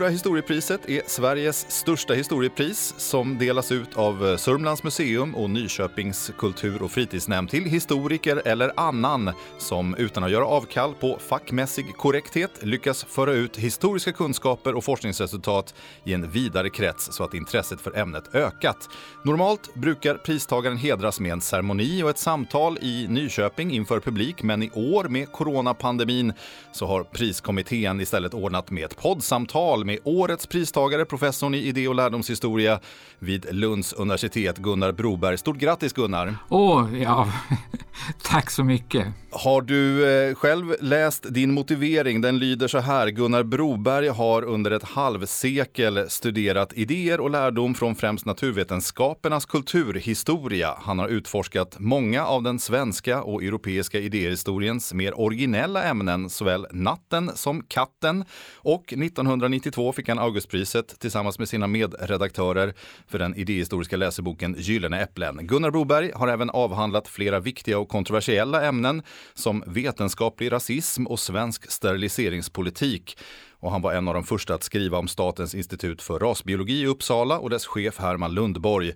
Stora historiepriset är Sveriges största historiepris som delas ut av eh, Sörmlands museum och Nyköpings kultur och fritidsnämnd till historiker eller annan som utan att göra avkall på fackmässig korrekthet lyckas föra ut historiska kunskaper och forskningsresultat i en vidare krets så att intresset för ämnet ökat. Normalt brukar pristagaren hedras med en ceremoni och ett samtal i Nyköping inför publik, men i år med coronapandemin så har priskommittén istället ordnat med ett poddsamtal med årets pristagare, professorn i idé och lärdomshistoria vid Lunds universitet, Gunnar Broberg. Stort grattis Gunnar! Åh, oh, ja, tack så mycket! Har du eh, själv läst din motivering? Den lyder så här. Gunnar Broberg har under ett halvsekel studerat idéer och lärdom från främst naturvetenskapernas kulturhistoria. Han har utforskat många av den svenska och europeiska idéhistoriens mer originella ämnen, såväl natten som katten. Och 1992 fick han Augustpriset tillsammans med sina medredaktörer för den idéhistoriska läseboken Gyllene äpplen. Gunnar Broberg har även avhandlat flera viktiga och kontroversiella ämnen som vetenskaplig rasism och svensk steriliseringspolitik. Och han var en av de första att skriva om Statens institut för rasbiologi i Uppsala och dess chef Herman Lundborg.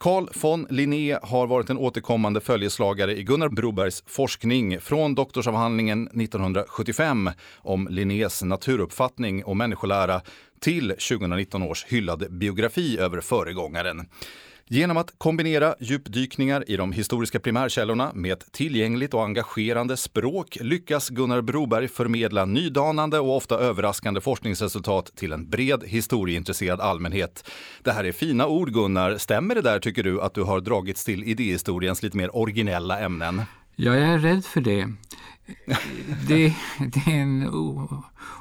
Carl von Linné har varit en återkommande följeslagare i Gunnar Brobergs forskning från doktorsavhandlingen 1975 om Linnés naturuppfattning och människolära till 2019 års hyllade biografi över föregångaren. Genom att kombinera djupdykningar i de historiska primärkällorna med ett tillgängligt och engagerande språk lyckas Gunnar Broberg förmedla nydanande och ofta överraskande forskningsresultat till en bred historieintresserad allmänhet. Det här är fina ord Gunnar. Stämmer det där tycker du att du har dragits till idéhistoriens lite mer originella ämnen? Ja, jag är rädd för det. Det, det är en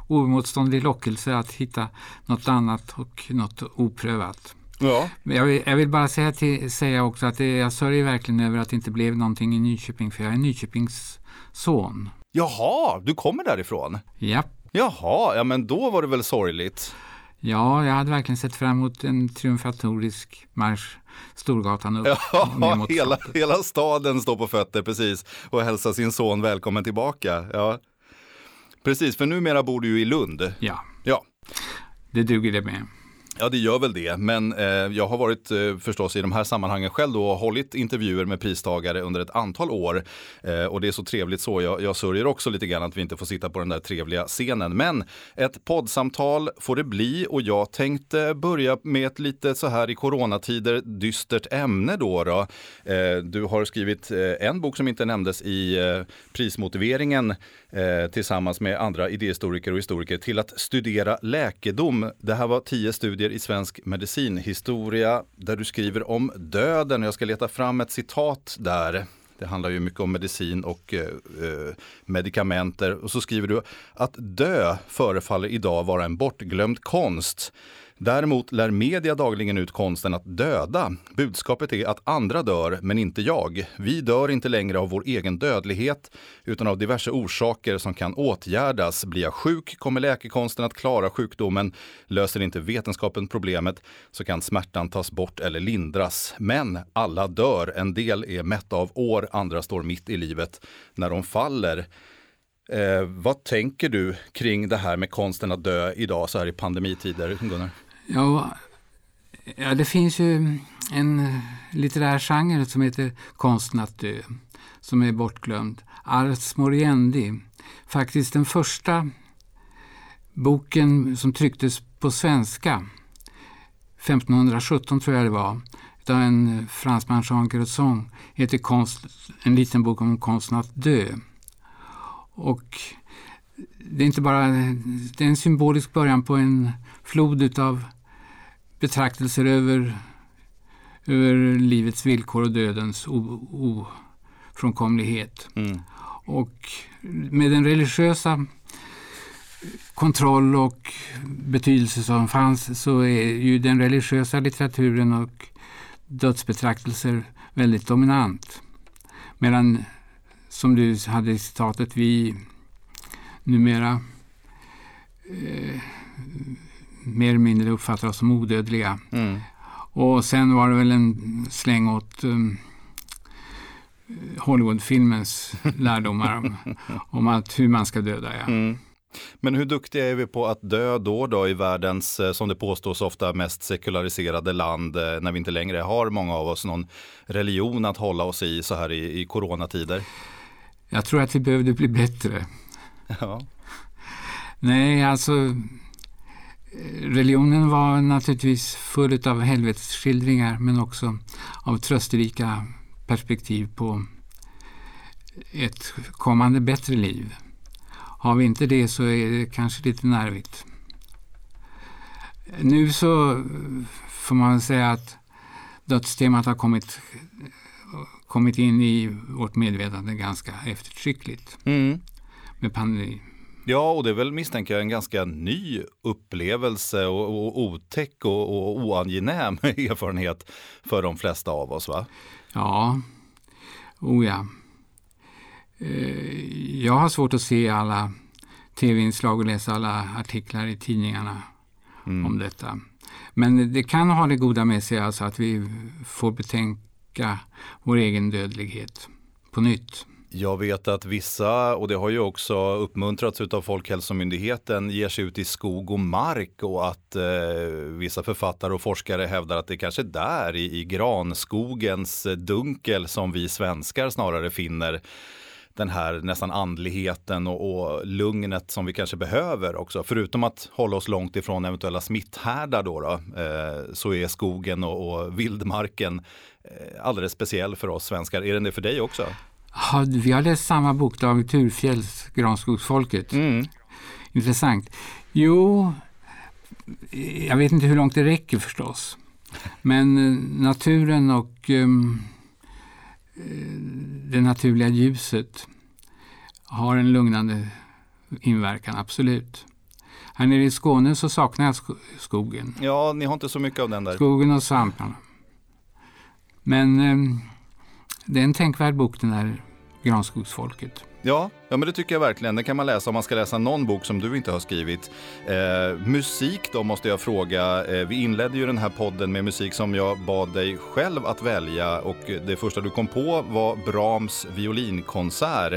oemotståndlig lockelse att hitta något annat och något oprövat. Ja. Jag, vill, jag vill bara säga, till, säga också att det, jag sörjer verkligen över att det inte blev någonting i Nyköping, för jag är Nyköpings son. Jaha, du kommer därifrån? Ja. Jaha, ja men då var det väl sorgligt? Ja, jag hade verkligen sett fram emot en triumfatorisk marsch Storgatan upp. Ja, hela, hela staden står på fötter precis och hälsar sin son välkommen tillbaka. Ja. Precis, för numera bor du ju i Lund. Ja, ja. det duger det med. Ja, det gör väl det. Men eh, jag har varit eh, förstås i de här sammanhangen själv då och hållit intervjuer med pristagare under ett antal år. Eh, och det är så trevligt så. Jag, jag sörjer också lite grann att vi inte får sitta på den där trevliga scenen. Men ett poddsamtal får det bli och jag tänkte börja med ett lite så här i coronatider dystert ämne då. då. Eh, du har skrivit eh, en bok som inte nämndes i eh, prismotiveringen eh, tillsammans med andra idéhistoriker och historiker till att studera läkedom. Det här var tio studier studier i svensk medicinhistoria där du skriver om döden. Jag ska leta fram ett citat där. Det handlar ju mycket om medicin och eh, eh, medikamenter. Och så skriver du att dö förefaller idag vara en bortglömd konst. Däremot lär media dagligen ut konsten att döda. Budskapet är att andra dör, men inte jag. Vi dör inte längre av vår egen dödlighet, utan av diverse orsaker som kan åtgärdas. Blir jag sjuk kommer läkekonsten att klara sjukdomen. Löser inte vetenskapen problemet så kan smärtan tas bort eller lindras. Men alla dör. En del är mätta av år, andra står mitt i livet. När de faller Eh, vad tänker du kring det här med konsten att dö idag så här i pandemitider, Gunnar? Ja, ja, det finns ju en litterär genre som heter Konsten att dö, som är bortglömd. Ars Moriendi, faktiskt den första boken som trycktes på svenska, 1517 tror jag det var, av en fransman, Jean Grosson, heter konst, en liten bok om konsten att dö. Och det är inte bara det är en symbolisk början på en flod utav betraktelser över, över livets villkor och dödens ofrånkomlighet. Mm. Och med den religiösa kontroll och betydelse som fanns så är ju den religiösa litteraturen och dödsbetraktelser väldigt dominant. Medan, som du hade i citatet, vi numera eh, mer eller mindre uppfattar oss som odödliga. Mm. Och sen var det väl en släng åt um, Hollywoodfilmens lärdomar om, om att hur man ska döda. Ja. Mm. Men hur duktiga är vi på att dö då då i världens, eh, som det påstås ofta, mest sekulariserade land eh, när vi inte längre har många av oss någon religion att hålla oss i så här i, i coronatider? Jag tror att vi behövde bli bättre. Ja. Nej, alltså religionen var naturligtvis full av helvetesskildringar men också av trösterika perspektiv på ett kommande bättre liv. Har vi inte det så är det kanske lite nervigt. Nu så får man säga att dödstemat har kommit, kommit in i vårt medvetande ganska eftertryckligt Mm. med pandemin. Ja, och det är väl misstänker jag en ganska ny upplevelse och, och otäck och, och oangenäm erfarenhet för de flesta av oss va? Ja, oh ja. Eh, Jag har svårt att se alla tv-inslag och läsa alla artiklar i tidningarna Mm. om detta. Men det kan ha det goda med sig alltså att vi får betänka vår egen dödlighet på nytt. Jag vet att vissa, och det har ju också uppmuntrats av Folkhälsomyndigheten, ger sig ut i skog och mark och att eh, vissa författare och forskare hävdar att det kanske är där i, i granskogens dunkel som vi svenskar snarare finner den här nästan andligheten och, och lugnet som vi kanske behöver också. Förutom att hålla oss långt ifrån eventuella smitthärdar då, då eh, så är skogen och, och vildmarken eh, alldeles speciell för oss svenskar. Är den det för dig också? Ja, vi har läst samma bok, Dag Turfjells Granskogsfolket. Mm. Intressant. Jo, jag vet inte hur långt det räcker förstås. Men eh, naturen och eh, det naturliga ljuset har en lugnande inverkan, absolut. Här nere i Skåne så saknar jag sko- skogen. Ja, ni har inte så mycket av den där. Skogen och svamparna. Men ehm, det är en tänkvärd bok den här Granskogsfolket. Ja, ja, men det tycker jag verkligen. Den kan man läsa om man ska läsa någon bok som du inte har skrivit. Eh, musik då måste jag fråga. Eh, vi inledde ju den här podden med musik som jag bad dig själv att välja och det första du kom på var Brahms violinkonsert.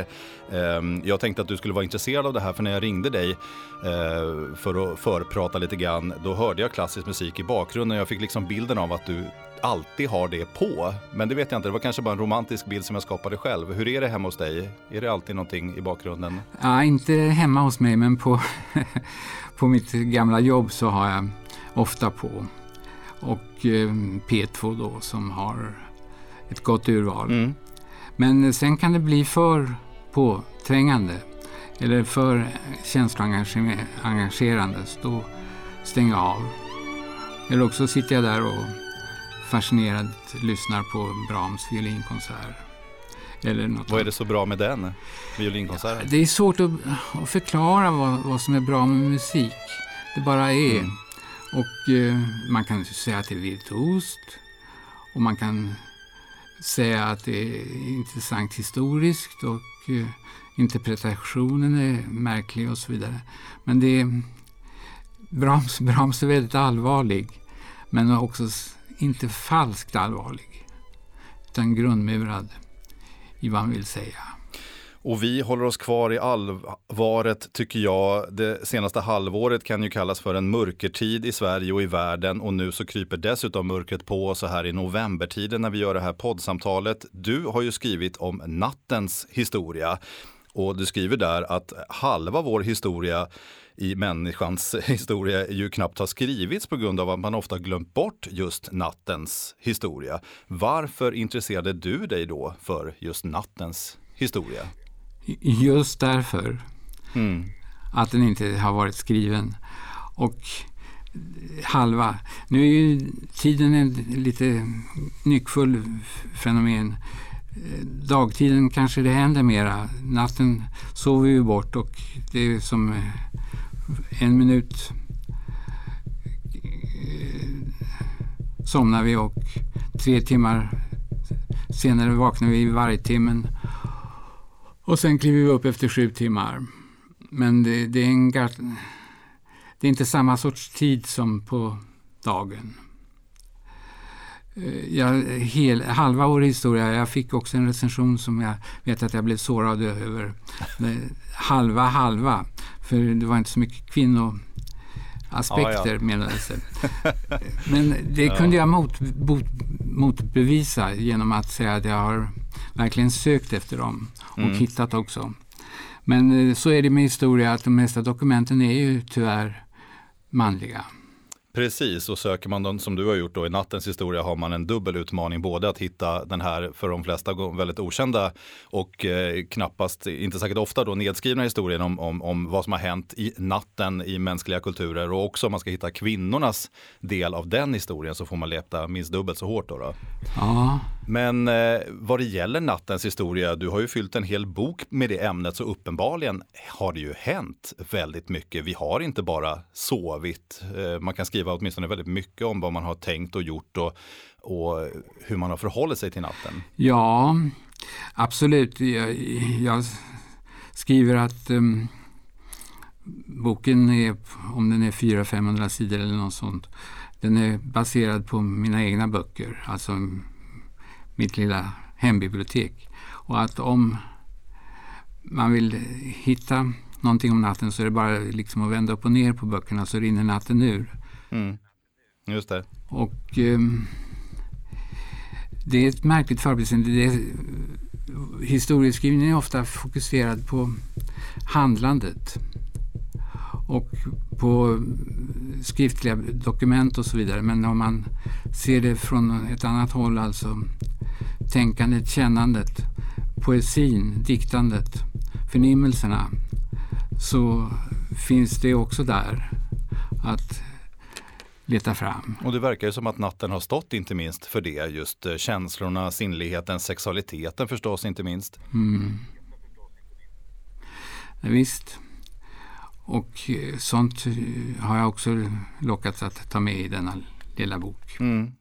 Eh, jag tänkte att du skulle vara intresserad av det här för när jag ringde dig eh, för att förprata lite grann, då hörde jag klassisk musik i bakgrunden. Jag fick liksom bilden av att du alltid har det på. Men det vet jag inte, det var kanske bara en romantisk bild som jag skapade själv. Hur är det hemma hos dig? Är det alltid någonting i bakgrunden? Ja, inte hemma hos mig, men på, på mitt gamla jobb så har jag ofta på. Och eh, P2 då som har ett gott urval. Mm. Men sen kan det bli för påträngande eller för känsloengagerande. Så då stänger jag av. Eller också sitter jag där och fascinerat lyssnar på Brahms violinkonsert. Eller något Vad är det så bra med den violinkonserten? det är svårt att, att förklara vad, vad som är bra med musik. Det bara är. Mm. Och eh, man kan säga att det är virtuost. Och man kan säga att det är intressant historiskt och eh, interpretationen är märklig och så vidare. Men det är, Brahms, Brahms är väldigt allvarlig. Men också inte falskt allvarlig. Utan grundmurad i vad han vill säga. Och vi håller oss kvar i allvaret tycker jag. Det senaste halvåret kan ju kallas för en mörkertid i Sverige och i världen och nu så kryper dessutom mörkret på så här i novembertiden när vi gör det här poddsamtalet. Du har ju skrivit om nattens historia och du skriver där att halva vår historia i människans historia ju knappt har skrivits på grund av att man ofta glömt bort just nattens historia. Varför intresserade du dig då för just nattens historia? Just därför Mm. att den inte har varit skriven. Och halva. Nu är ju tiden en lite nyckfull fenomen. Eh, dagtiden kanske det händer mera. Natten sover vi bort och det är som eh, en minut eh, somnar vi och tre timmar senare vaknar vi i vargtimmen och sen kliver vi upp efter sju timmar. Men det, det, är en, det är inte samma sorts tid som på dagen. Eh, jag, hel, halva vår historia, jag fick också en recension som jag vet att jag blev sårad över. halva, halva. För det var inte så mycket kvinnoaspekter ja, ja. menades det. Men det kunde jag mot, mot, motbevisa genom att säga att jag har verkligen sökt efter dem och mm. hittat också. Men eh, så är det med historia att de mesta dokumenten är ju tyvärr manliga. Precis, och söker man den som du har gjort då i nattens historia har man en dubbel utmaning. Både att hitta den här för de flesta väldigt okända och eh, knappast, inte säkert ofta då, nedskrivna historien om, om, om vad som har hänt i natten i mänskliga kulturer och också om man ska hitta kvinnornas del av den historien så får man leta minst dubbelt så hårt. Då, då. Ja. Men eh, vad det gäller nattens historia, du har ju fyllt en hel bok med det ämnet så uppenbarligen har det ju hänt väldigt mycket. Vi har inte bara sovit, eh, man kan skriva åtminstone väldigt mycket om vad man har tänkt och gjort och, och hur man har förhållit sig till natten. Ja, absolut. Jag, jag skriver att um, boken är, om den är 400-500 sidor eller något sånt, den är baserad på mina egna böcker, alltså mitt lilla hembibliotek. Och att om man vill hitta någonting om natten så är det bara liksom att vända upp och ner på böckerna så rinner natten ur. Mm. Just det. Och um, det är ett märkligt förberedelse. Historieskrivningen är ofta fokuserad på handlandet och på skriftliga dokument och så vidare. Men om man ser det från ett annat håll, alltså tänkandet, kännandet, poesin, diktandet, förnimmelserna, så finns det också där. Att leta fram. Och det verkar ju som att natten har stått inte minst för det, just eh, känslorna, sinnligheten, sexualiteten förstås inte minst. Mm. Ja, visst. Och eh, sånt eh, har jag också lockats att ta med i denna lilla bok. Mm.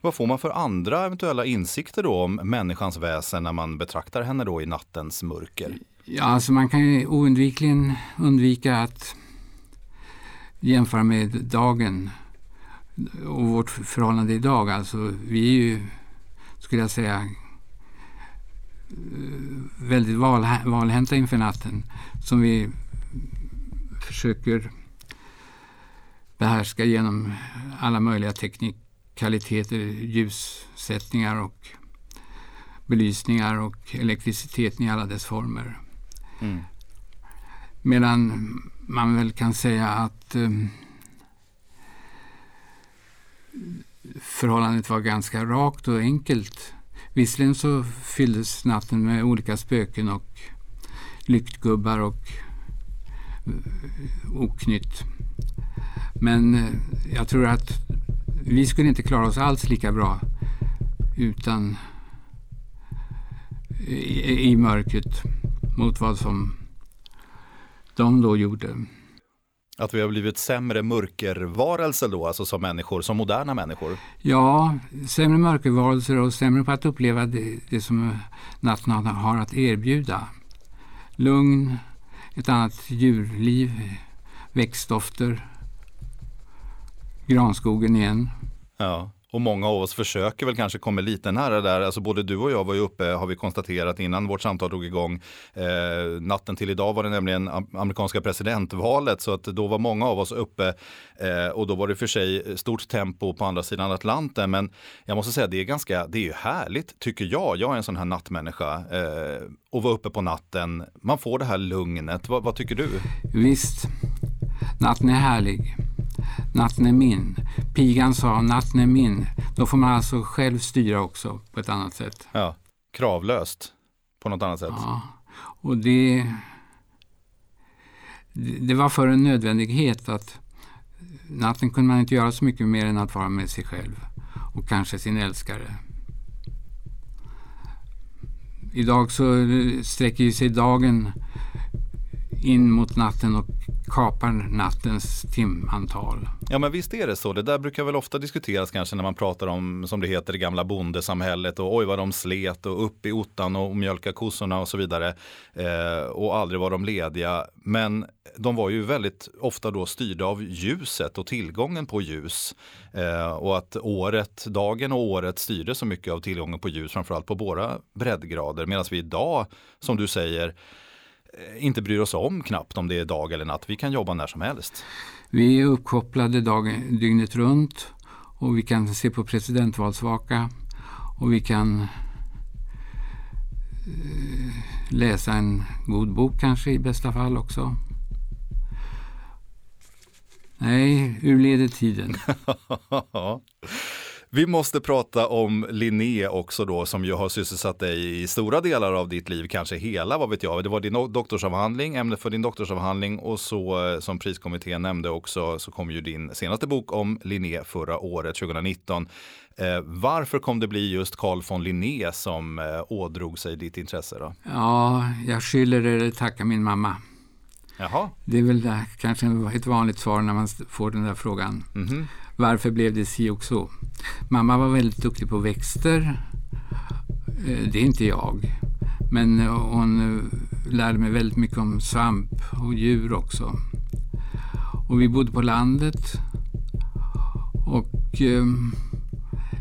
Vad får man för andra eventuella insikter då om människans väsen när man betraktar henne då i nattens mörker? Ja, alltså man kan ju oundvikligen undvika att jämföra med dagen och vårt förhållande idag, alltså vi är ju, skulle jag säga, väldigt val, valhänta inför natten som vi försöker behärska genom alla möjliga teknikaliteter, ljussättningar och belysningar och elektriciteten i alla dess former. Mm. Medan man väl kan säga att um, förhållandet var ganska rakt och enkelt. Visserligen så fylldes natten med olika spöken och lyktgubbar och eh, oknytt. Men eh, jag tror att vi skulle inte klara oss alls lika bra utan i, i mörkret mot vad som de då gjorde. Att vi har blivit sämre mörkervarelser då, alltså som människor, som moderna människor? Ja, sämre mörkervarelser och sämre på att uppleva det, det som natten har att erbjuda. Lugn, ett annat djurliv, växtdofter, granskogen igen. Ja. Och många av oss försöker väl kanske komma lite nära där. Alltså både du och jag var ju uppe, har vi konstaterat innan vårt samtal drog igång. Eh, natten till idag var det nämligen amerikanska presidentvalet så att då var många av oss uppe eh, och då var det för sig stort tempo på andra sidan Atlanten. Men jag måste säga det är ganska, det är ju härligt tycker jag. Jag är en sån här nattmänniska eh, och vara uppe på natten. Man får det här lugnet. vad, vad tycker du? Visst, natten är härlig. Natten är min. Pigan sa natten är min. Då får man alltså själv styra också på ett annat sätt. Ja, kravlöst på något annat sätt. Ja, och det, det var för en nödvändighet att natten kunde man inte göra så mycket mer än att vara med sig själv och kanske sin älskare. Idag så sträcker sig dagen in mot natten och kapar nattens timantal. Ja men visst är det så. Det där brukar väl ofta diskuteras kanske när man pratar om som det heter det gamla bondesamhället och oj vad de slet och upp i ottan och mjölka kossorna och så vidare. Eh, och aldrig var de lediga. Men de var ju väldigt ofta då styrda av ljuset och tillgången på ljus. Eh, och att året, dagen och året styrde så mycket av tillgången på ljus, framförallt på våra breddgrader. Medan vi idag, som du säger, inte bryr oss om knappt om det är dag eller natt. Vi kan jobba när som helst. Vi är uppkopplade dagen, dygnet runt och vi kan se på presidentvalsvaka och vi kan eh, läsa en god bok kanske i bästa fall också. Nej, hur leder tiden? Vi måste prata om Linné också då som ju har sysselsatt dig i stora delar av ditt liv, kanske hela, vad vet jag. Det var din doktorsavhandling, ämne för din doktorsavhandling och så eh, som priskommittén nämnde också så kom ju din senaste bok om Linné förra året, 2019. Eh, varför kom det bli just Carl von Linné som eh, ådrog sig ditt intresse? Då? Ja, jag skyller eller tackar min mamma. Jaha. Det är väl där, kanske ett vanligt svar när man får den där frågan. Mm -hmm. Varför blev det si och så? Mamma var väldigt duktig på växter. Eh, det är inte jag. Men eh, hon eh, lärde mig väldigt mycket om svamp och djur också. Och vi bodde på landet. Och eh,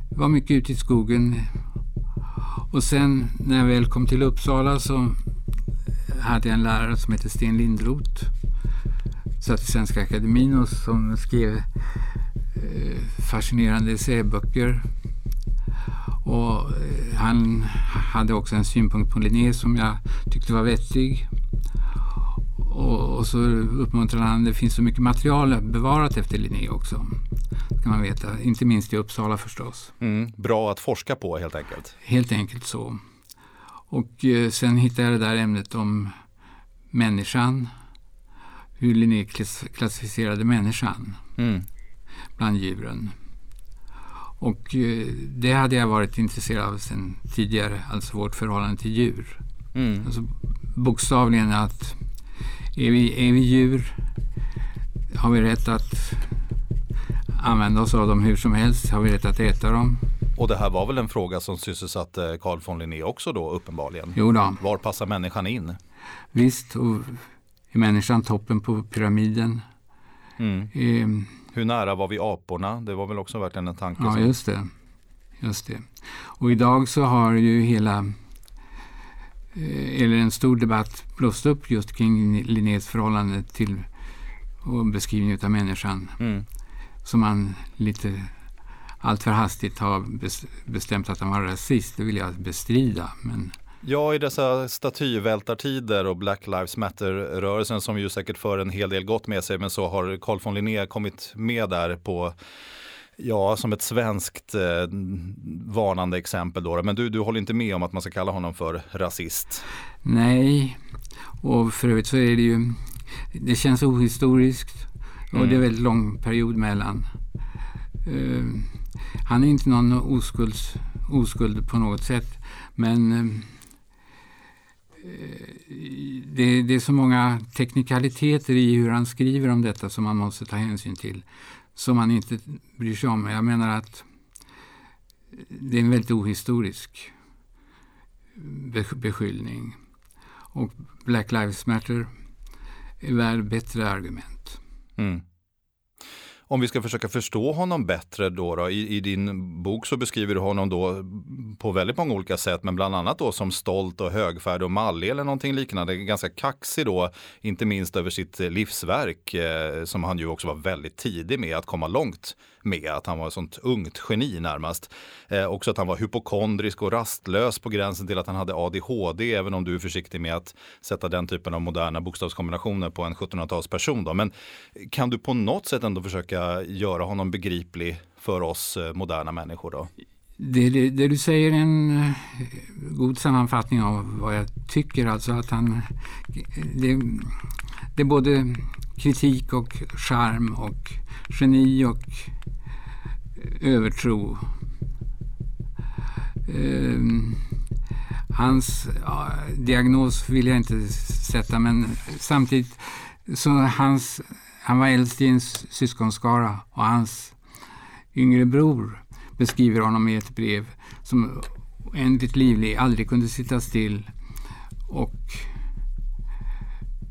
var mycket ute i skogen. Och sen när jag väl kom till Uppsala så hade jag en lärare som hette Sten Lindroth. Satt i Svenska Akademin och som skrev fascinerande essäböcker. Och eh, han hade också en synpunkt på Linné som jag tyckte var vettig. Och, och så uppmuntrade han, det finns så mycket material bevarat efter Linné också. kan man veta, inte minst i Uppsala förstås. Mm, bra att forska på helt enkelt. Helt enkelt så. Och eh, sen hittade jag det där ämnet om människan. Hur Linné klassificerade människan mm. Bland djuren. Och eh, det hade jag varit intresserad av sedan tidigare, alltså vårt förhållande till djur. Mm. Alltså, bokstavligen att är vi, är vi djur har vi rätt att använda oss av dem hur som helst? Har vi rätt att äta dem? Och det här var väl en fråga som sysselsatte Carl von Linné också då uppenbarligen? Jo då. Var passar människan in? Visst, och är människan toppen på pyramiden? Mm. Eh, Hur nära var vi aporna? Det var väl också verkligen en tanke? Ja, just det. just det. Och idag så har ju hela eh, eller en stor debatt blåst upp just kring Linnés förhållande till och beskrivning av människan. Mm. Som man lite alltför hastigt har bestämt att han var rasist. Det vill jag bestrida. Men Ja, i dessa statyvältartider och Black Lives Matter-rörelsen som ju säkert för en hel del gott med sig, men så har Carl von Linné kommit med där på Ja, som ett svenskt eh, varnande exempel då. Men du, du håller inte med om att man ska kalla honom för rasist? Nej, och för övrigt så är det ju, det känns ohistoriskt och mm. det är väldigt lång period mellan. Uh, han är inte någon oskulds, oskuld på något sätt, men uh, det, det, är så många teknikaliteter i hur han skriver om detta som man måste ta hänsyn till. Som man inte bryr sig om. Jag menar att det är en väldigt ohistorisk beskyllning. Och Black Lives Matter är värd bättre argument. Mm. Om vi ska försöka förstå honom bättre då, då i, i, din bok så beskriver du honom då på väldigt många olika sätt, men bland annat då som stolt och högfärdig och mallig eller någonting liknande. Ganska kaxig då, inte minst över sitt livsverk eh, som han ju också var väldigt tidig med att komma långt med, att han var ett sånt ungt geni närmast. Eh, också att han var hypokondrisk och rastlös på gränsen till att han hade ADHD, även om du är försiktig med att sätta den typen av moderna bokstavskombinationer på en 1700-talsperson. Men kan du på något sätt ändå försöka göra honom begriplig för oss eh, moderna människor då? Det, det, det, du säger är en eh, god sammanfattning av vad jag tycker. Alltså att han, det, det är både kritik och charm och geni och övertro. Eh, hans ja, diagnos vill jag inte sätta men samtidigt Så hans, han var äldst i en syskonskara och hans yngre bror beskriver honom i ett brev som oändligt livlig, aldrig kunde sitta still och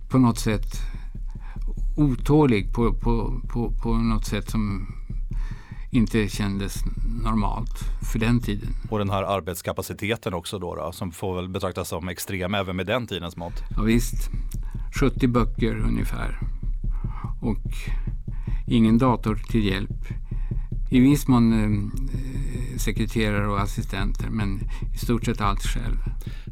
på något sätt otålig på, på, på, på något sätt som inte kändes normalt för den tiden. Och den här arbetskapaciteten också då, då som får väl betraktas som extrem även med den tidens mått? Ja, visst, 70 böcker ungefär och ingen dator till hjälp. I viss mån eh, sekreterare och assistenter men i stort sett allt själv.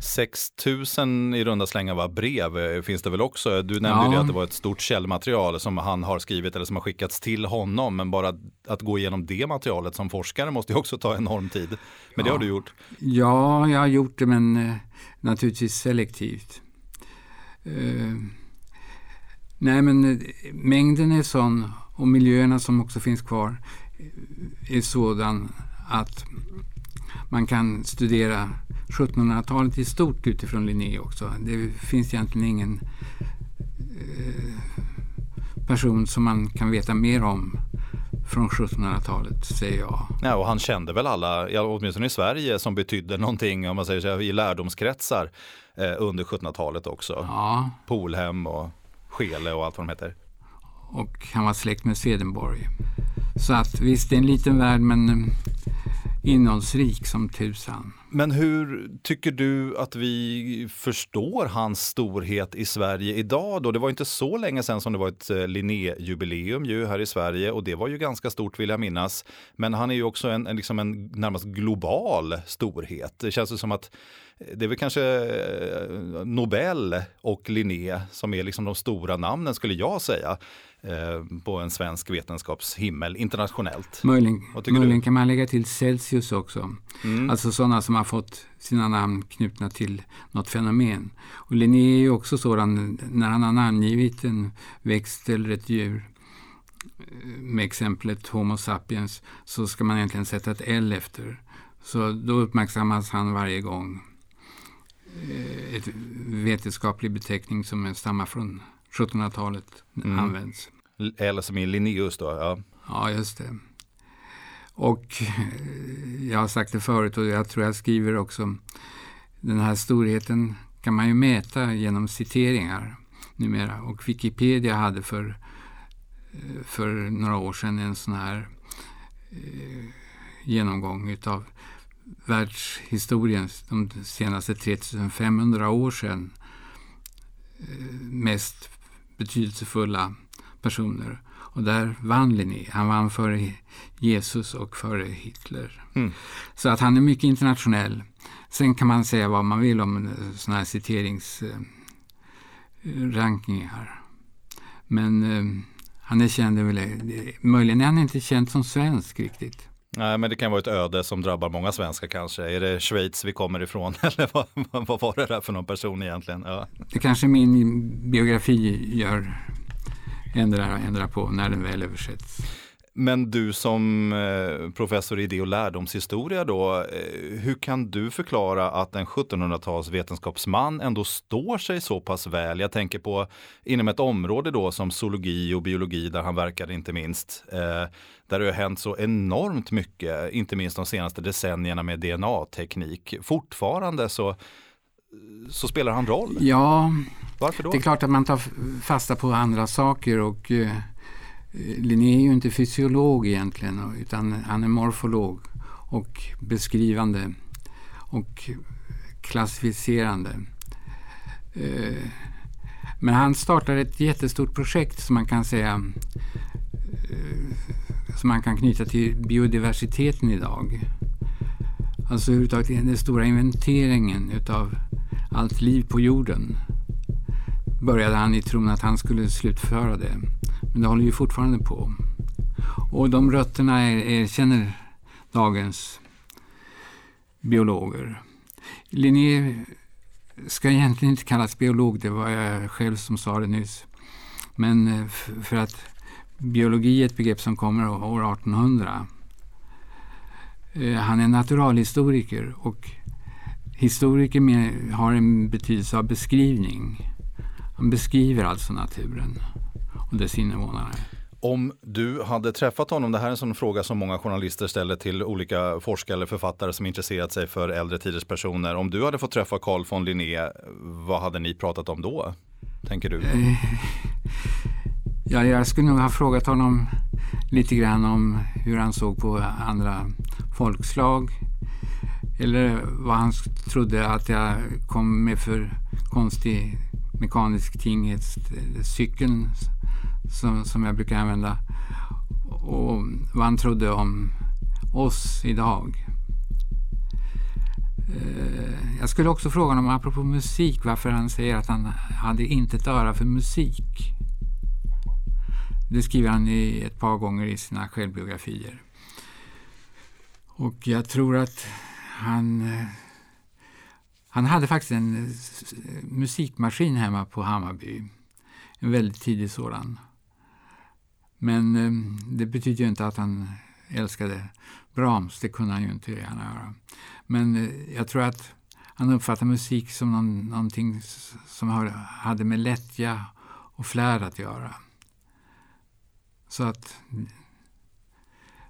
6000 i runda slängar var brev eh, finns det väl också. Du nämnde ja. att det var ett stort källmaterial som han har skrivit eller som har skickats till honom. Men bara att gå igenom det materialet som forskare måste ju också ta enorm tid. Men ja. det har du gjort? Ja, jag har gjort det men eh, naturligtvis selektivt. Uh, nej men eh, mängden är sån och miljöerna som också finns kvar är sådan att man kan studera 1700-talet i stort utifrån Linné också. Det finns egentligen ingen eh, person som man kan veta mer om från 1700-talet, säger jag. Ja, och han kände väl alla, åtminstone i Sverige, som betydde någonting, om man säger så, i lärdomskretsar eh, under 1700-talet också. Ja. Polhem och Skele och allt vad de heter. Och han var släkt med Swedenborg. Så att visst, det är en liten värld, men innehållsrik som tusan. Men hur tycker du att vi förstår hans storhet i Sverige idag då? Det var inte så länge sedan som det var ett Linnéjubileum Linné-jubileum ju här i Sverige och det var ju ganska stort vill jag minnas. Men han är ju också en, en, liksom en närmast global storhet. Det känns som att det är väl kanske eh, Nobel och Linné som är liksom de stora namnen skulle jag säga. Eh, på en svensk vetenskapshimmel internationellt. Möjligen, möjligen kan man lägga till Celsius också. Mm. Alltså sådana som har fått sina namn knutna till något fenomen. Och Linné är ju också sådan, när han har namngivit en växt eller ett djur eh, med exemplet Homo sapiens så ska man egentligen sätta ett L efter. Så då uppmärksammas han varje gång. Eh, ett vetenskaplig beteckning som stammar från 1700-talet mm. används. Eller som i Linnaeus då? Ja. ja, just det. Och eh, jag har sagt det förut och jag tror jag skriver också. Den här storheten kan man ju mäta genom citeringar numera. Och Wikipedia hade för, eh, för några år sedan en sån här eh, genomgång utav världshistorien de senaste 3500 år sedan eh, mest betydelsefulla personer. Och där vann Linné. Han vann före Jesus och före Hitler. Mm. Så att han är mycket internationell. Sen kan man säga vad man vill om sådana här citeringsrankingar. Men eh, han är känd över Möjligen är han inte känd som svensk riktigt. Nej, men det kan vara ett öde som drabbar många svenskar kanske. Är det Schweiz vi kommer ifrån eller vad, vad var det där för någon person egentligen? Ja. Det kanske min biografi gör ändra, ändra på när den väl översätts. Men du som eh, professor i idé och lärdomshistoria då, eh, hur kan du förklara att en 1700-tals vetenskapsman ändå står sig så pass väl? Jag tänker på inom ett område då som zoologi och biologi där han verkade inte minst. Eh, där det har hänt så enormt mycket, inte minst de senaste decennierna med DNA-teknik. Fortfarande så så spelar han roll? Ja, Varför då? det är klart att man tar fasta på andra saker och eh, Eh, Linné är ju inte fysiolog egentligen utan han är morfolog och beskrivande och klassificerande. Eh, men han startar ett jättestort projekt som man kan säga eh, som man kan knyta till biodiversiteten idag. Alltså överhuvudtaget den stora inventeringen utav allt liv på jorden började han i tron att han skulle slutföra det. Men det håller ju fortfarande på. Och de rötterna erkänner dagens biologer. Linné ska egentligen inte kallas biolog, det var jag själv som sa det nyss. Men eh, för att biologi är ett begrepp som kommer år 1800. Eh, han är naturalhistoriker och historiker har en betydelse av beskrivning. Han beskriver alltså naturen dess invånare. Om du hade träffat honom, det här är en sån fråga som många journalister ställer till olika forskare eller författare som intresserat sig för äldre tiders personer. Om du hade fått träffa Carl von Linné, vad hade ni pratat om då? Tänker du? Ja, jag skulle nog ha frågat honom lite grann om hur han såg på andra folkslag. Eller vad han trodde att jag kom med för konstig mekanisk ting. Som, som jag brukar använda. Och vad han trodde om oss idag. Eh, jag skulle också fråga honom, apropå musik, varför han säger att han hade inte ett öra för musik. Det skriver han i ett par gånger i sina självbiografier. Och jag tror att han... Eh, han hade faktiskt en musikmaskin hemma på Hammarby. En väldigt tidig sådan. Men eh, det betyder ju inte att han älskade Brahms, det kunde han ju inte gärna göra. Men eh, jag tror att han uppfattar musik som någon, någonting som hade med lättja och flärd att göra. Så att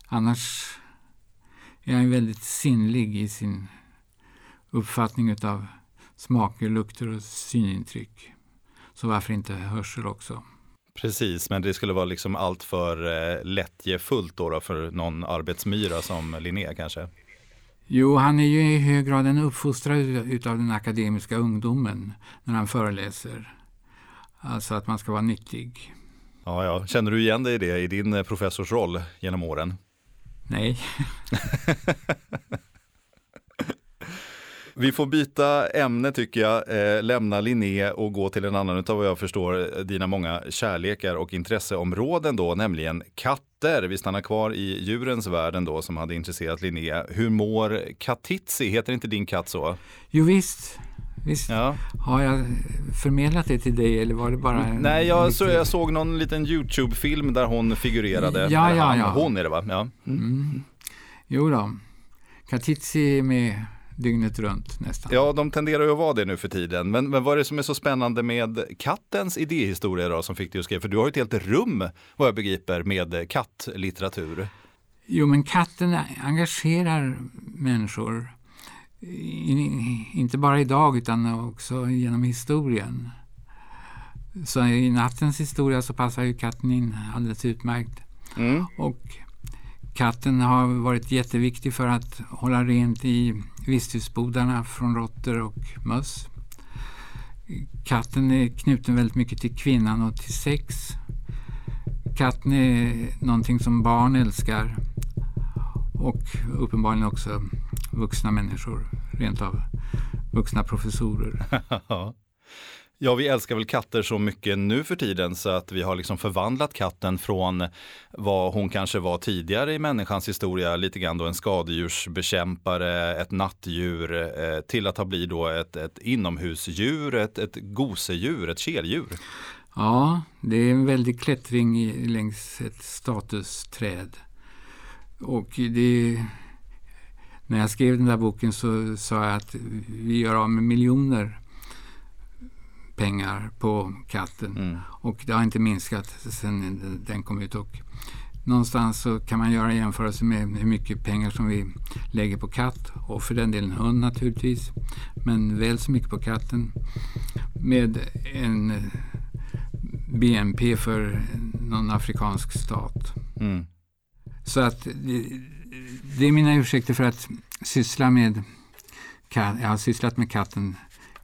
annars är han väldigt sinnlig i sin uppfattning av smaker, lukter och synintryck. Så varför inte hörsel också? Precis, men det skulle vara liksom allt för eh, lättjefullt då, då för någon arbetsmyra som Linné kanske? Jo, han är ju i hög grad en uppfostrad utav den akademiska ungdomen när han föreläser. Alltså att man ska vara nyttig. Ja, ja. Känner du igen dig i det i din eh, professorsroll genom åren? Nej. Vi får byta ämne tycker jag, eh, lämna Linné och gå till en annan av vad jag förstår eh, dina många kärlekar och intresseområden då, nämligen katter. Vi stannar kvar i djurens värld då som hade intresserat Linné. Hur mår Katitzi? Heter inte din katt så? Jo visst. Visst. Ja. Har jag förmedlat det till dig eller var det bara? Nej, jag, så, jag såg någon liten YouTube-film där hon figurerade. Ja, ja, ja. Hon är det va? Ja. Mm. Mm. Jo då. Katitzi med dygnet runt nästan. Ja, de tenderar ju att vara det nu för tiden. Men, men vad är det som är så spännande med kattens idéhistoria då som fick dig att skriva? För du har ju ett helt rum, vad jag begriper, med kattlitteratur. Jo, men katten engagerar människor. inte bara idag utan också genom historien. Så i nattens historia så passar ju katten in alldeles utmärkt. Mm. Och Katten har varit jätteviktig för att hålla rent i visthusbodarna från råttor och möss. Katten är knuten väldigt mycket till kvinnan och till sex. Katten är någonting som barn älskar och uppenbarligen också vuxna människor, rent av vuxna professorer. Ja, vi älskar väl katter så mycket nu för tiden så att vi har liksom förvandlat katten från vad hon kanske var tidigare i människans historia, lite grann då en skadedjursbekämpare, ett nattdjur, eh, till att ha blivit då ett, ett inomhusdjur, ett, ett gosedjur, ett keldjur. Ja, det är en väldig klättring längs ett statusträd. Och det, när jag skrev den där boken så sa jag att vi gör av med miljoner pengar på katten. Mm. Och det har inte minskat sedan den kom ut. Och någonstans så kan man göra jämförelse med hur mycket pengar som vi lägger på katt och för den delen hund naturligtvis. Men väl så mycket på katten. Med en BNP för någon afrikansk stat. Mm. Så att det, det är mina ursäkter för att syssla med. Jag har sysslat med katten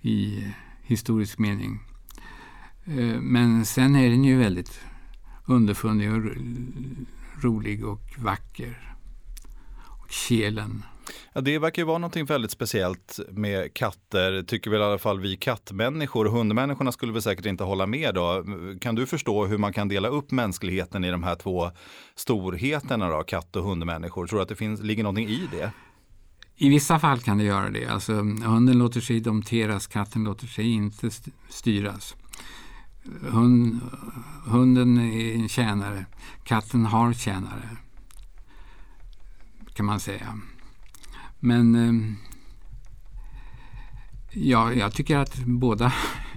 i historisk mening. Eh, men sen är den ju väldigt underfundig och rolig och vacker. Och kelen. Ja, det verkar ju vara någonting väldigt speciellt med katter, tycker väl i alla fall vi kattmänniskor. Hundmänniskorna skulle väl säkert inte hålla med då. Kan du förstå hur man kan dela upp mänskligheten i de här två storheterna då, katt och hundmänniskor? Tror du att det finns, ligger någonting i det? I vissa fall kan det göra det. Alltså, hunden låter sig domteras, katten låter sig inte styras. Hund, hunden är en tjänare, katten har tjänare. Kan man säga. Men eh, ja, jag tycker att båda,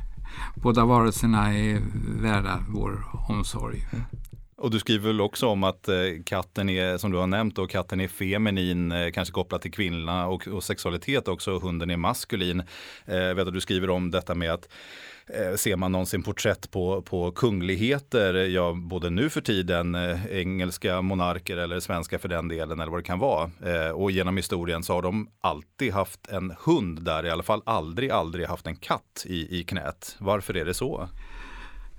båda varelserna är värda vår omsorg. Mm. Och du skriver väl också om att eh, katten är, som du har nämnt, och katten är feminin, eh, kanske kopplat till kvinna och, och sexualitet också, och hunden är maskulin. Eh, vet du, du skriver om detta med att eh, ser man någonsin porträtt på, på kungligheter, ja både nu för tiden, eh, engelska monarker eller svenska för den delen eller vad det kan vara. Eh, och genom historien så har de alltid haft en hund där, i alla fall aldrig, aldrig haft en katt i, i knät. Varför är det så?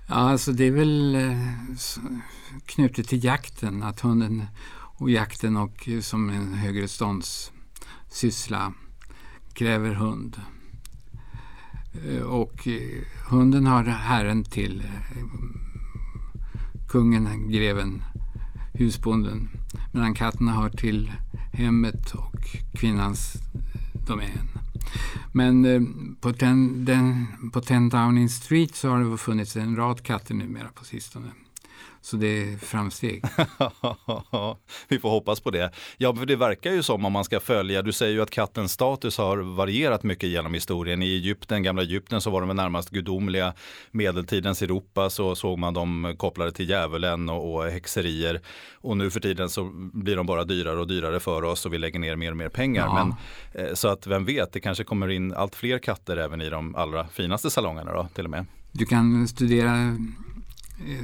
Ja, alltså det är väl eh, knutet till jakten, att hunden och jakten och eh, som en högre ståndssyssla kräver hund. Eh, och hunden har herren till kungen, greven, husbonden. Medan katterna har till hemmet och kvinnans domän. Men eh, på, ten, den, på Ten Downing Street så har det funnits en rad katter numera på sistone. Så det är framsteg. Vi får hoppas på det. Ja, för det verkar ju som om man ska följa, du säger ju att kattens status har varierat mycket genom historien. I Egypten, gamla Egypten så var de närmast gudomliga. Medeltidens Europa så såg man dem kopplade till djävulen och, och häxerier. Och nu för tiden så blir de bara dyrare och dyrare för oss och vi lägger ner mer och mer pengar. Ja. Men, eh, så att vem vet, det kanske kommer in allt fler katter även i de allra finaste salongerna då till och med. Du kan studera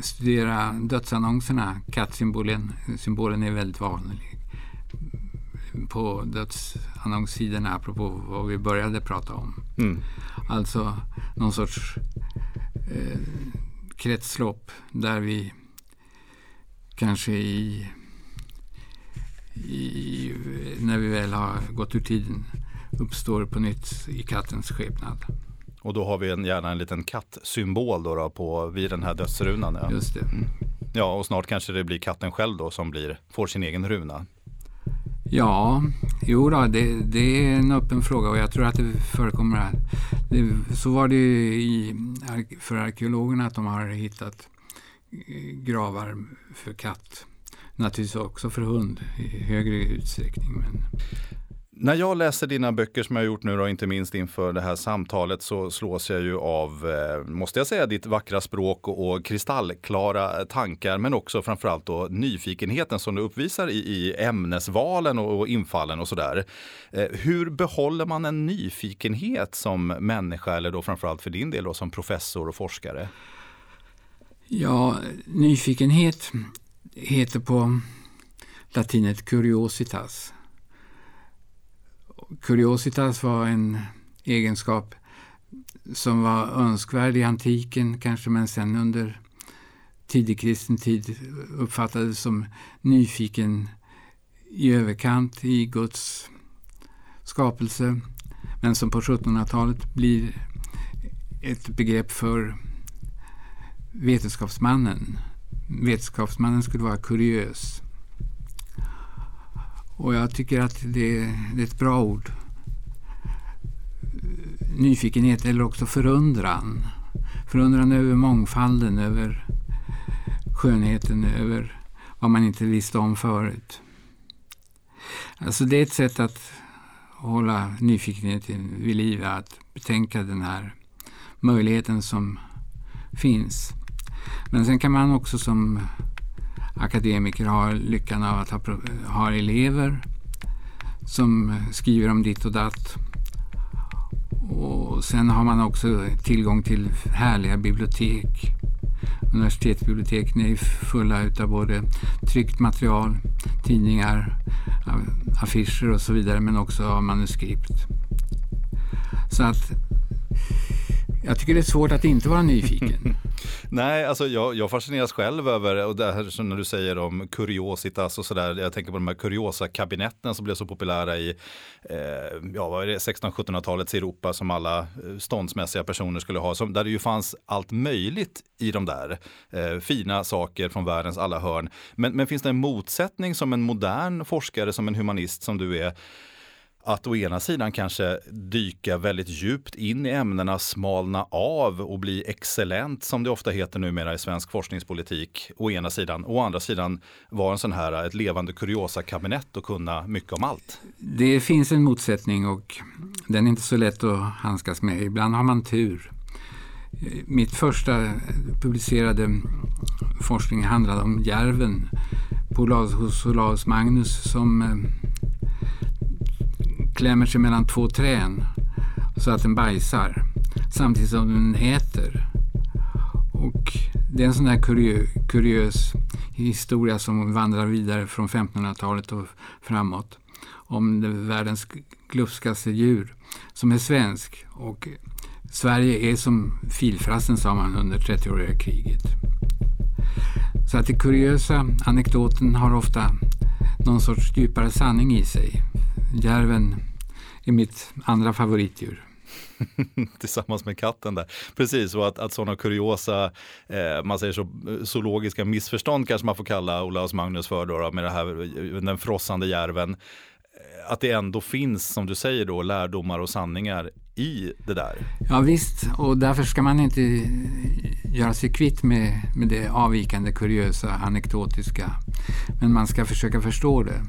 studera dödsannonserna. Kattsymbolen symbolen är väldigt vanlig på dödsannonssidorna apropå vad vi började prata om. Mm. Alltså någon sorts eh, kretslopp där vi kanske i, i, när vi väl har gått ur tiden uppstår på nytt i kattens skepnad. Och då har vi en, gärna en liten kattsymbol då, då på, vid den här dödsrunan. Ja. Just det. Mm. Ja, och snart kanske det blir katten själv då som blir, får sin egen runa. Ja, jo då, det, det är en öppen fråga och jag tror att det förekommer här. Det, så var det i, för arkeologerna att de har hittat eh, gravar för katt. Naturligtvis också för hund i högre utsträckning. Men... När jag läser dina böcker som jag har gjort nu, då, inte minst inför det här samtalet, så slås jag ju av, eh, måste jag säga, ditt vackra språk och, och kristallklara tankar, men också framförallt då nyfikenheten som du uppvisar i, i ämnesvalen och, och infallen och sådär. Eh, hur behåller man en nyfikenhet som människa, eller då framförallt för din del då, som professor och forskare? Ja, nyfikenhet heter på latinet curiositas Curiositas var en egenskap som var önskvärd i antiken kanske, men sen under tidig kristen tid uppfattades som nyfiken i överkant i Guds skapelse, men som på 1700-talet blir ett begrepp för vetenskapsmannen. Vetenskapsmannen skulle vara kuriös. Och jag tycker att det, det är ett bra ord. Nyfikenhet eller också förundran. Förundran över mångfalden, över skönheten, över vad man inte visste om förut. Alltså det är ett sätt att hålla nyfikenheten vid liv, att betänka den här möjligheten som finns. Men sen kan man också som akademiker har lyckan av att ha, ha elever som skriver om ditt och datt. Och sen har man också tillgång till härliga bibliotek. Universitetsbiblioteken är fulla av både tryckt material, tidningar, affischer och så vidare, men också av manuskript. Så att jag tycker det är svårt att inte vara nyfiken. Nej, alltså jag, jag fascineras själv över, och det här som när du säger om kuriositas och sådär, jag tänker på de här kuriosa-kabinetten som blev så populära i eh, ja, 1600-1700-talets Europa som alla eh, ståndsmässiga personer skulle ha, som, där det ju fanns allt möjligt i de där. Eh, fina saker från världens alla hörn. Men, men finns det en motsättning som en modern forskare, som en humanist som du är, att å ena sidan kanske dyka väldigt djupt in i ämnena, smalna av och bli excellent som det ofta heter numera i svensk forskningspolitik. Å ena sidan. Å andra sidan vara en sån här, ett levande kuriosa-kabinett och kunna mycket om allt. Det finns en motsättning och den är inte så lätt att handskas med. Ibland har man tur. Mitt första publicerade forskning handlade om järven hos Olaus Magnus som eh, klämmer sig mellan två trän så att den bajsar samtidigt som den äter. Och det är en sån där kuriö, kuriös historia som vandrar vidare från 1500-talet och framåt om det världens glupskaste djur som är svensk. Och Sverige är som filfrassen sa man under 30-åriga kriget. Så att den kuriösa anekdoten har ofta någon sorts djupare sanning i sig. Järven är mitt andra favoritdjur. Tillsammans med katten där. Precis, och att, att sådana kuriosa, eh, man säger så, zoologiska missförstånd kanske man får kalla Olaus Magnus för då, med det här, den frossande järven. Att det ändå finns, som du säger då, lärdomar och sanningar i det där. Ja visst, och därför ska man inte göra sig kvitt med, med det avvikande, kuriösa, anekdotiska. Men man ska försöka förstå det.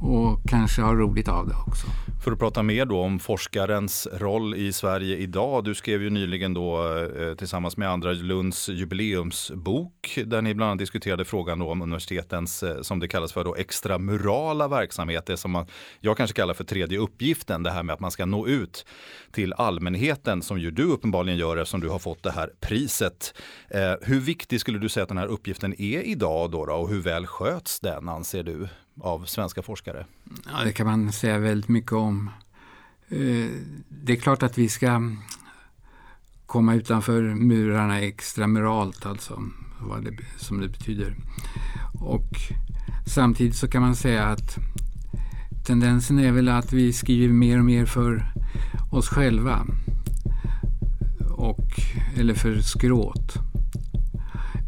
Och kanske ha roligt av det också. För att prata mer då om forskarens roll i Sverige idag. Du skrev ju nyligen då eh, tillsammans med andra Lunds jubileumsbok där ni bland annat diskuterade frågan då om universitetens, eh, som det kallas för, då, extramurala verksamhet. Det som man, jag kanske kallar för tredje uppgiften, det här med att man ska nå ut till allmänheten som ju du uppenbarligen gör eftersom du har fått det här priset. Eh, hur viktig skulle du säga att den här uppgiften är idag då, då och hur väl sköts den anser du? Av svenska forskare? Ja, det kan man säga väldigt mycket om. Eh, det är klart att vi ska komma utanför murarna extramuralt, alltså vad det, som det betyder. Och samtidigt så kan man säga att tendensen är väl att vi skriver mer och mer för oss själva. Och, eller för skråt.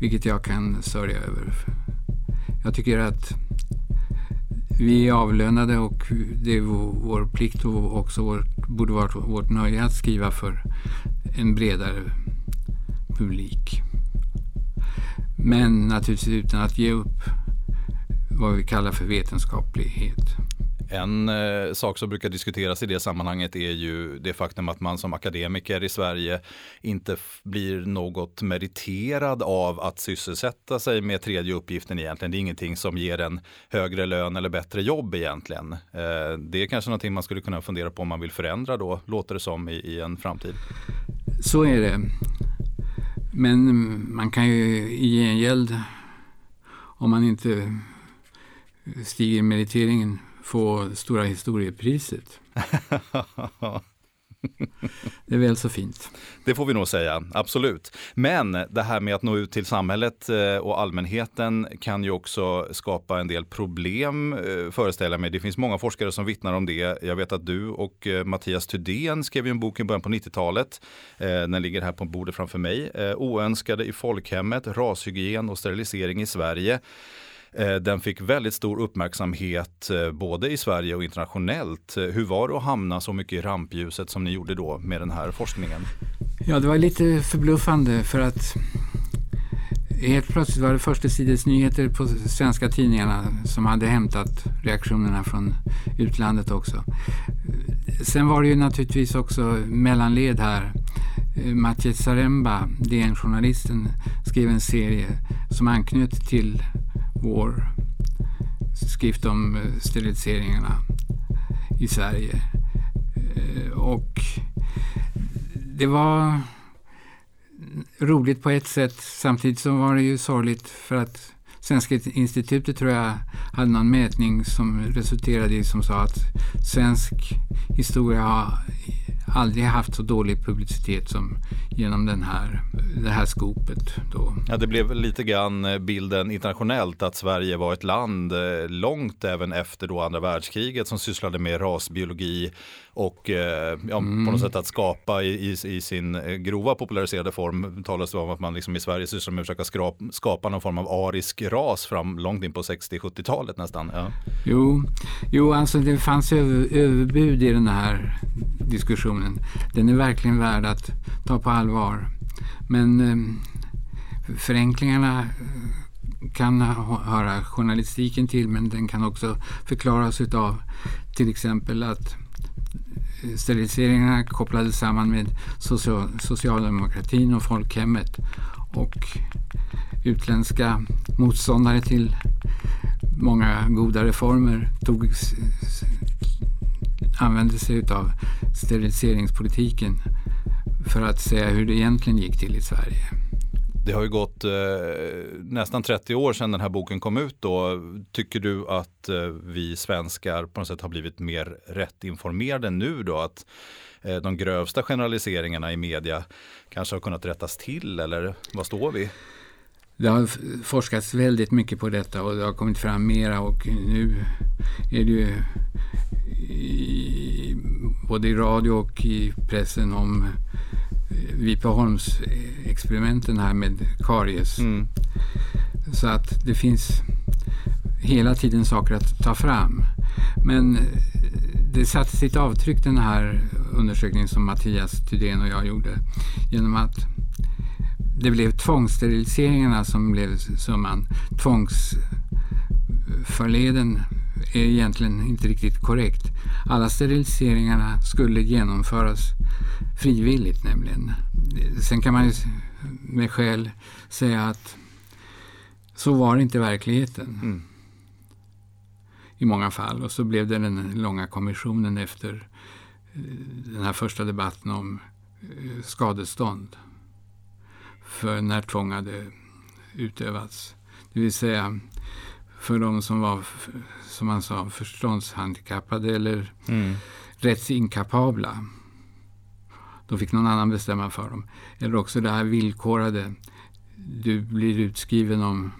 Vilket jag kan sörja över. Jag tycker att vi är avlönade och det är vår plikt och också vårt, borde vara vårt nöje att skriva för en bredare publik. Men naturligtvis utan att ge upp vad vi kallar för vetenskaplighet. En eh, sak som brukar diskuteras i det sammanhanget är ju det faktum att man som akademiker i Sverige inte blir något meriterad av att sysselsätta sig med tredje uppgiften egentligen. Det är ingenting som ger en högre lön eller bättre jobb egentligen. Eh, det är kanske någonting man skulle kunna fundera på om man vill förändra då, låter det som i, i en framtid. Så är det. Men man kan ju i gengäld, om man inte stiger meriteringen, få Stora historiepriset. Det är väl så fint. Det får vi nog säga, absolut. Men det här med att nå ut till samhället eh, och allmänheten kan ju också skapa en del problem, eh, föreställer mig. Det finns många forskare som vittnar om det. Jag vet att du och eh, Mattias Thydén skrev en bok i början på 90-talet. Den ligger här på bordet framför mig. Oönskade i folkhemmet, rashygien och sterilisering i Sverige. Eh, den fick väldigt stor uppmärksamhet eh, både i Sverige och internationellt. Eh, hur var det att hamna så mycket i rampljuset som ni gjorde då med den här forskningen? Ja, det var lite förbluffande för att helt plötsligt var det första sidans nyheter på svenska tidningarna som hade hämtat reaktionerna från utlandet också. Sen var det ju naturligtvis också mellanled här. Maciej Zaremba, DN-journalisten, skrev en serie som anknöt till vår skrift om eh, steriliseringarna i Sverige. Eh, och det var roligt på ett sätt. Samtidigt som var det ju sorgligt för att Svenska institutet tror jag hade någon mätning som resulterade i som sa att svensk historia har aldrig haft så dålig publicitet som genom den här, det här skopet. Då. Ja, det blev lite grann eh, bilden internationellt att Sverige var ett land eh, långt även efter då andra världskriget som sysslade med rasbiologi och eh, ja, mm. på något sätt att skapa i, i, i, sin grova populariserade form talas det om att man liksom i Sverige sysslar med att försöka skrap, skapa någon form av arisk ras fram långt in på 60-70-talet nästan. Ja. Jo, jo, alltså det fanns över, överbud i den här diskussionen. Den är verkligen värd att ta på allvar. Men eh, förenklingarna eh, kan höra journalistiken till men den kan också förklaras av till exempel att steriliseringarna kopplades samman med social, socialdemokratin och folkhemmet och utländska motståndare till många goda reformer tog, använde sig av steriliseringspolitiken för att säga hur det egentligen gick till i Sverige. Det har ju gått eh, nästan 30 år sedan den här boken kom ut då. Tycker du att eh, vi svenskar på något sätt har blivit mer rätt informerade nu då? Att eh, de grövsta generaliseringarna i media kanske har kunnat rättas till eller vad står vi? Det har forskats väldigt mycket på detta och det har kommit fram mera och nu är det ju i, både i radio och i pressen om Vipeholmsexperimenten här med karies. Mm. Så att det finns hela tiden saker att ta fram. Men det satte sitt avtryck den här undersökningen som Mattias Tydén och jag gjorde genom att det blev tvångssteriliseringarna som blev summan. Tvångsförleden är egentligen inte riktigt korrekt. Alla steriliseringarna skulle genomföras frivilligt nämligen. Sen kan man ju med skäl säga att så var det inte i verkligheten. Mm. I många fall. Och så blev det den långa kommissionen efter eh, den här första debatten om eh, skadestånd för när tvång hade utövats. Det vill säga för de som var, som man sa, förståndshandikappade eller mm. rättsinkapabla. Då fick någon annan bestämma för dem. Eller också det här villkorade. Du blir utskriven om,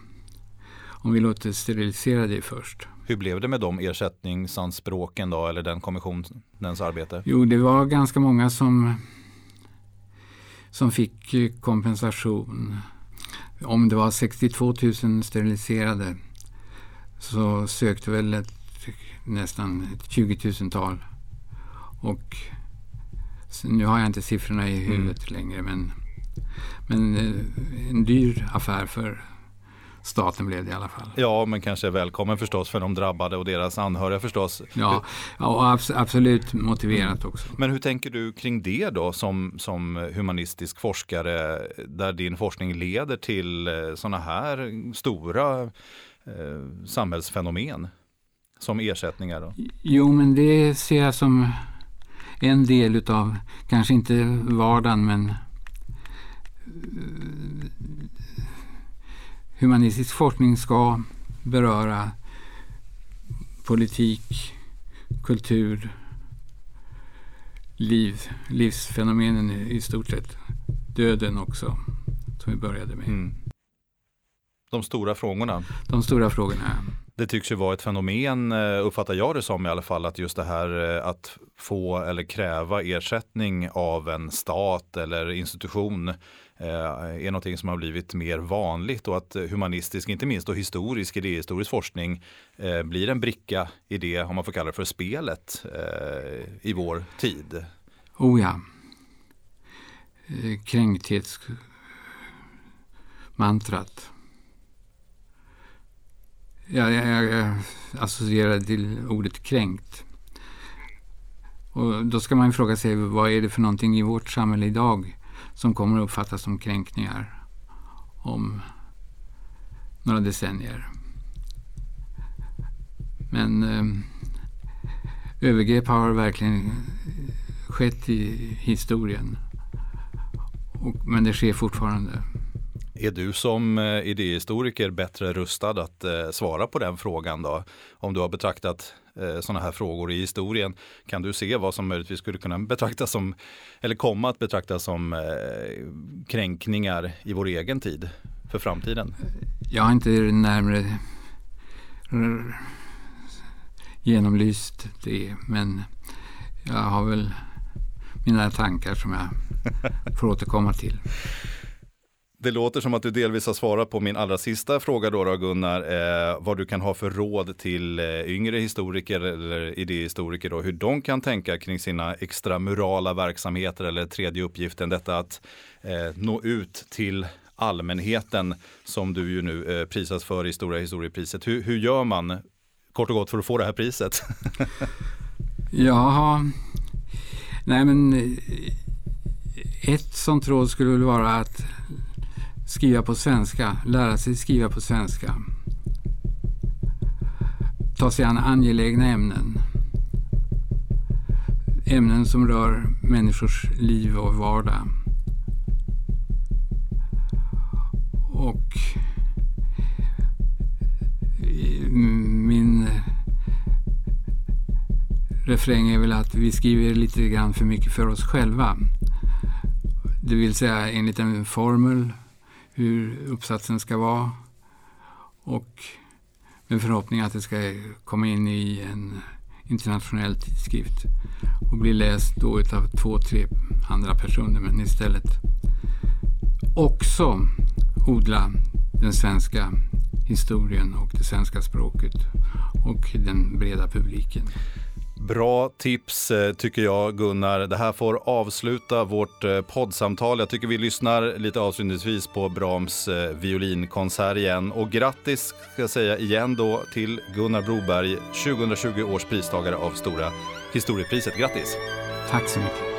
om vi låter sterilisera dig först. Hur blev det med de ersättningsanspråken då, eller den kommissionens arbete? Jo, det var ganska många som, som fick kompensation. Om det var 62 000 steriliserade så sökte väl ett, nästan ett 20 000-tal. Och nu har jag inte siffrorna i huvudet mm. längre men, men eh, en dyr affär för staten blev det i alla fall. Ja, men kanske välkommen förstås för de drabbade och deras anhöriga förstås. Ja, ja absolut motiverat också. Men hur tänker du kring det då som, som humanistisk forskare där din forskning leder till eh, sådana här stora eh, samhällsfenomen som ersättningar? Då? Jo, men det ser jag som en del utav, kanske inte vardagen, men eh, humanistisk forskning ska beröra politik, kultur, liv, livsfenomenen i stort sett. Döden också, som vi började med. Mm. De stora frågorna. De stora frågorna. Det tycks ju vara ett fenomen, eh, uppfattar jag det som i alla fall, att just det här eh, att få eller kräva ersättning av en stat eller institution eh, är någonting som har blivit mer vanligt och att humanistisk, inte minst och historisk idéhistorisk forskning blir en bricka i det, om man får kalla det för spelet, i vår tid. Oh ja. Kränkthetsmantrat jag, jag, jag associerar till ordet kränkt. Och då ska man fråga sig vad är det för någonting i vårt samhälle idag som kommer att uppfattas som kränkningar om några decennier. Men eh, övergrepp har verkligen skett i historien. Och, men det sker fortfarande. Är du som eh, idéhistoriker bättre rustad att eh, svara på den frågan då? Om du har betraktat eh, sådana här frågor i historien, kan du se vad som möjligtvis skulle kunna betraktas som, eller komma att betraktas som kränkningar i vår egen tid för framtiden? Jag har inte närmare genomlyst det, men jag har väl mina tankar som jag får återkomma till. Det låter som att du delvis har svarat på min allra sista fråga då, då Gunnar. Eh, vad du kan ha för råd till eh, yngre historiker eller idéhistoriker då, hur de kan tänka kring sina extramurala verksamheter eller tredje uppgiften, detta att eh, nå ut till allmänheten som du ju nu eh, prisas för i Stora historiepriset. Hur, hur gör man kort och gott för att få det här priset? ja, Nej, men eh, ett sånt råd skulle väl vara att skriva på svenska, lära sig skriva på svenska. Ta sig an angelägna ämnen. Ämnen som rör människors liv och vardag. Och eh, min eh, refräng är väl att vi skriver lite grann för mycket för oss själva. Det vill säga enligt en formel hur uppsatsen ska vara och med förhoppning att det ska komma in i en internationell tidskrift och bli läst då av två, tre andra personer men istället också odla den svenska historien och det svenska språket och den breda publiken. Bra tips eh, tycker jag Gunnar. Det här får avsluta vårt eh, poddsamtal. Jag tycker vi lyssnar lite avslutningsvis på Brahms eh, violinkonsert igen. Och grattis ska jag säga igen då till Gunnar Broberg, 2020 års pristagare av Stora historiepriset. Grattis! Tack så mycket.